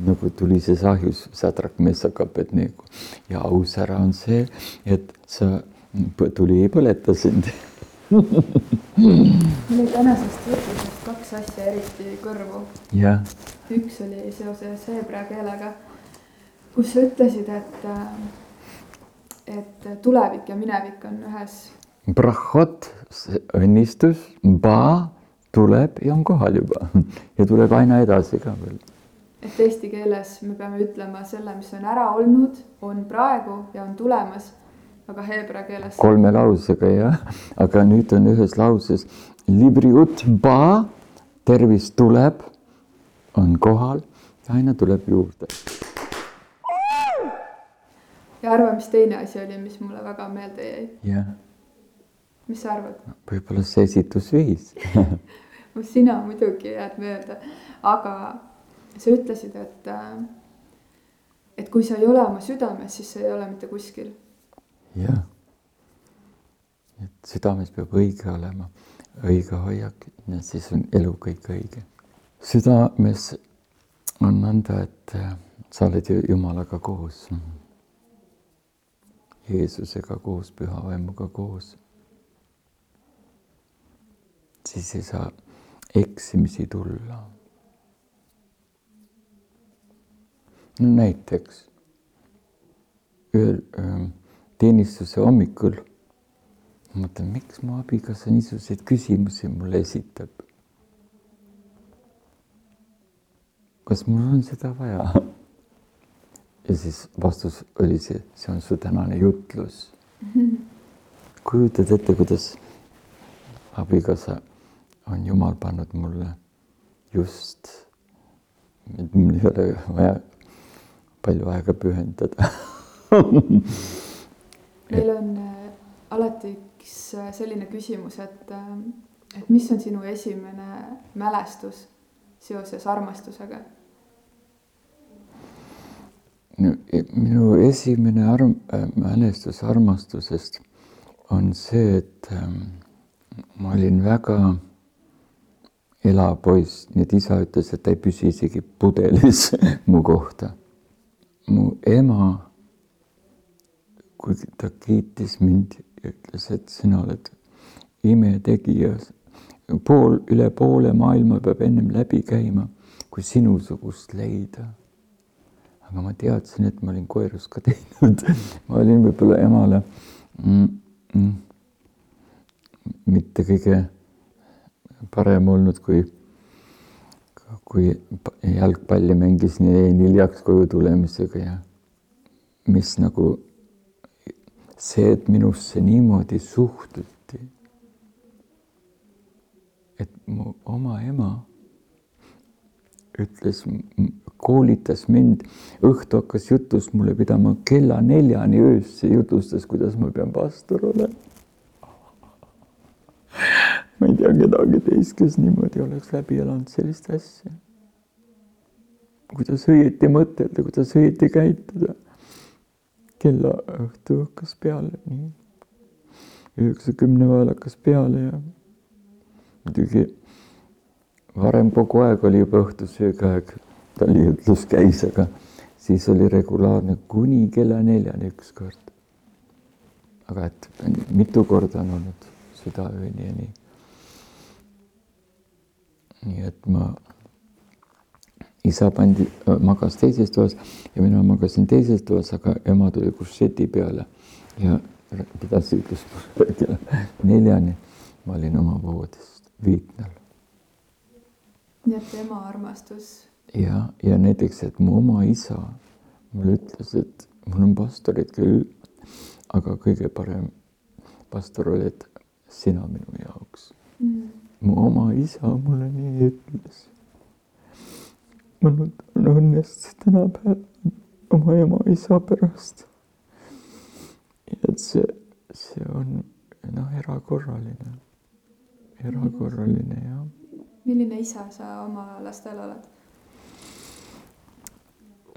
nagu tulises ahjus Sadrak Messak Abednego ja aus ära on see, et sa, tuli ei põleta sind mul jäi tänasest jutlusest kaks asja eriti kõrvu. jah. üks oli seoses heebrea keelega, kus sa ütlesid, et, et tulevik ja minevik on ühes. Brahot, õnnistus, ba tuleb ja on kohal juba ja tuleb aina edasi ka veel et eesti keeles me peame ütlema selle, mis on ära olnud, on praegu ja on tulemas. aga heebrea keeles. kolme lausega jah, aga nüüd on ühes lauses libriut ba, tervis tuleb, on kohal ja aina tuleb juurde. ja arva, mis teine asi oli, mis mulle väga meelde jäi. jah. mis sa arvad? võib-olla see esitusviis sina muidugi jääd mööda, aga sa ütlesid, et, äh, et kui sa ei ole oma südames, siis sa ei ole mitte kuskil. jah, et südames peab õige olema, õige hoiak ja siis on elu kõik õige. südames on nõnda, et äh, sa oled ju Jumalaga koos. Jeesusega koos, püha vaimuga koos. siis ei saa eksimisi tulla no näiteks ühel teenistuse hommikul ma mõtlen, miks mu abikaasa niisuguseid küsimusi mulle esitab. kas mul on seda vaja? ja siis vastus oli see, see on su tänane jutlus kujutad ette, kuidas abikaasa on Jumal pannud mulle just, mul ei ole vaja palju aega pühendada meil on äh, alati üks äh, selline küsimus, et, äh, et mis on sinu esimene mälestus seoses armastusega? E, minu esimene arm-, mälestus armastusest on see, et ähm, ma olin väga elav poiss, nii et isa ütles, et ta ei püsi isegi pudelis mu kohta mu ema, kui ta kiitis mind ütles, et sina oled imetegija, pool, üle poole maailma peab ennem läbi käima, kui sinusugust leida. aga ma teadsin, et ma olin koerus ka teinud ma olin võib-olla emale mm, mm, mitte kõige parem olnud, kui kui jalgpalli mängis, nii jäin hiljaks koju tulemisega ja mis nagu see, et minusse niimoodi suhtuti. et mu oma ema ütles, koolitas mind, õhtu hakkas jutust mulle pidama kella neljani öösse, jutustas, kuidas ma pean pastor olema ma ei tea kedagi teist, kes niimoodi oleks läbi elanud sellist asja. kuidas õieti mõtelda, kuidas õieti käituda. Kella õhtu hakkas peale, nii. üheksakümne ajal hakkas peale ja muidugi varem kogu aeg oli juba õhtusöögi aeg, tal jutlus käis, aga siis oli regulaarne kuni kella neljani ükskord. aga et mitu korda on olnud südaööni ja nii. nii et ma, isa pandi, magas teises toas ja mina magasin teises toas, aga ema tuli kušeti peale ja pidas ütlust kella neljani. ma olin oma voodis viitnal. nii et ema armastus. ja, ja näiteks, et mu oma isa mulle ütles, et mul on pastorid küll, aga kõige parem pastor oled sina minu jaoks mm.. mu oma isa mulle nii ütles. Ma nutan õnnest tänapäeval oma ema isa pärast. et see, see on noh, erakorraline, erakorraline jah. milline isa sa oma lastele oled?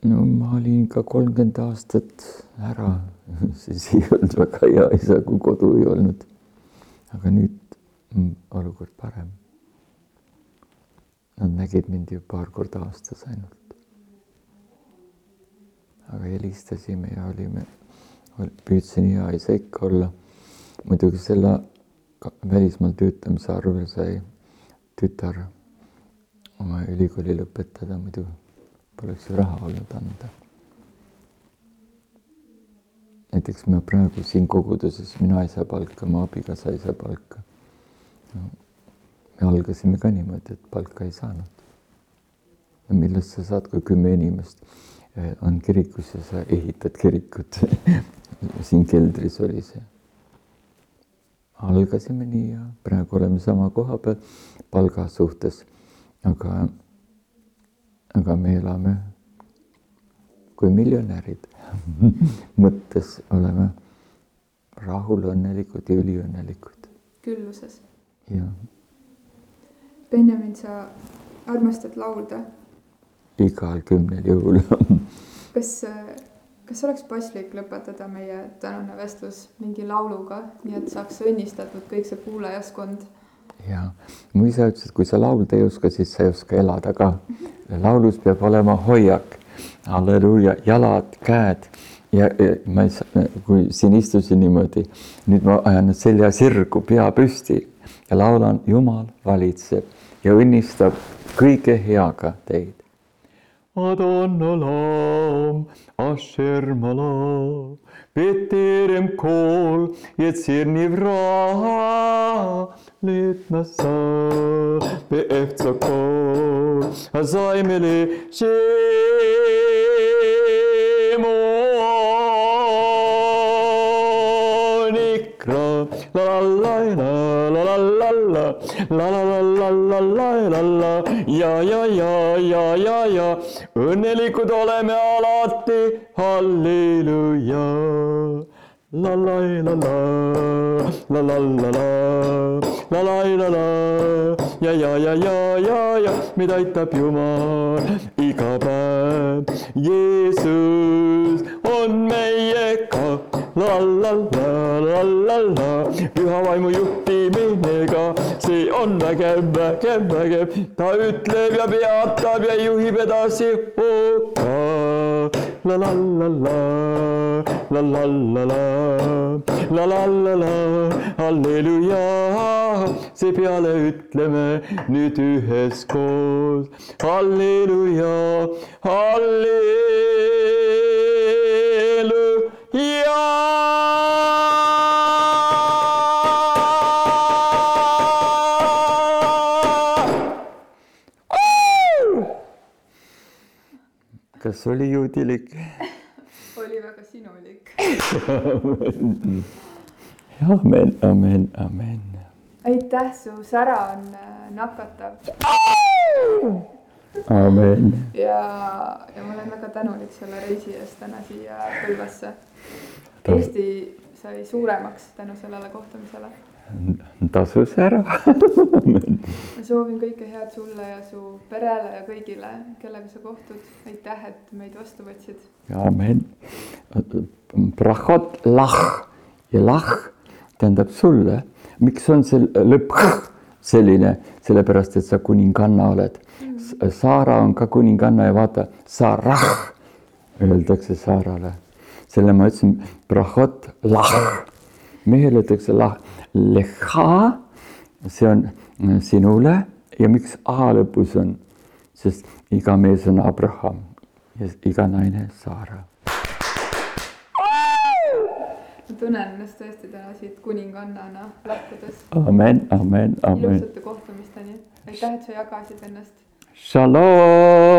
no ma olin ka kolmkümmend aastat ära, siis ei olnud väga hea isa, kui kodu ei olnud. aga nüüd on olukord parem. Nad nägid mind ju paar korda aastas ainult. aga helistasime ja olime, püüdsin hea isa ikka olla. muidugi selle välismaal töötamise arvel sai tütar oma ülikooli lõpetada muidu poleks ju raha olnud anda. näiteks me praegu siin koguduses, mina ei saa palka, mu abikaasa ei saa palka no,. Me algasime ka niimoodi, et palka ei saanud. no millest sa saad, kui kümme inimest eh, on kirikus ja sa ehitad kirikut siin keldris oli see. algasime nii ja praegu oleme sama koha peal palga suhtes, aga aga me elame kui miljonärid mõttes oleme rahul, õnnelikud ja üliõnnelikud. külluses. jah. Benjamin, sa armastad laulda? igal kümnel juhul kas, kas oleks paslik lõpetada meie tänane vestlus mingi lauluga, nii et saaks õnnistatud kõik see kuulajaskond? Ja mu isa ütles, et kui sa laulda ei oska, siis sa ei oska elada ka. laulus peab olema hoiak, halleluuja, jalad, käed. Ja, ja ma ei saa, kui siin istusin niimoodi, nüüd ma ajan selja sirgu, pea püsti ja laulan, Jumal valitseb ja õnnistab kõige heaga teid. Adonolam, Asher Malam, Beterem kol, Yetzir Nivra, Litnasa, Beefza kol, Azaimele, Shemonikra, la la la la la la la la la la la la ja, ja, ja, ja, ja, ja õnnelikud oleme alati, halleluuja. La la la la, la la la la, la la la la, ja, ja, ja, ja, ja, ja, meid aitab Jumal iga päev. Jeesus on meiega, la la la, la la la, püha vaimu juhtimisega, see on vägev, vägev, vägev, ta ütleb ja peatab ja juhib edasi. la la la la, la la la la, la la la la, halleluuja, see peale ütleme nüüd üheskoos, halleluuja, halleluuja. Kas oli juudilik? oli väga sinulik. amen, amen, amen. aitäh, su sära on äh, nakatav. amen. ja, ja ma olen väga tänulik selle reisi eest täna siia Põlvasse. Eesti sai suuremaks tänu sellele kohtumisele. tasus ära ma soovin kõike head sulle ja su perele ja kõigile, kellega sa kohtud. aitäh, et meid vastu võtsid. amen. Brachot lah ja lah tähendab sulle, miks on see lõpp selline, sellepärast et sa kuninganna oled. Saara on ka kuninganna ja vaata, Sarah öeldakse Saarale. Selle ma ütlesin, brahot lah. mehele öeldakse lah, leha, see on mm, sinule ja miks A lõpus on, sest iga mees on Abraham ja iga naine Saara. ma tunnen ennast tõesti täna siit kuningannana lahkudes. amen, amen, amen. ilusate kohtumisteni. aitäh, et sa jagasid ennast. Shalom.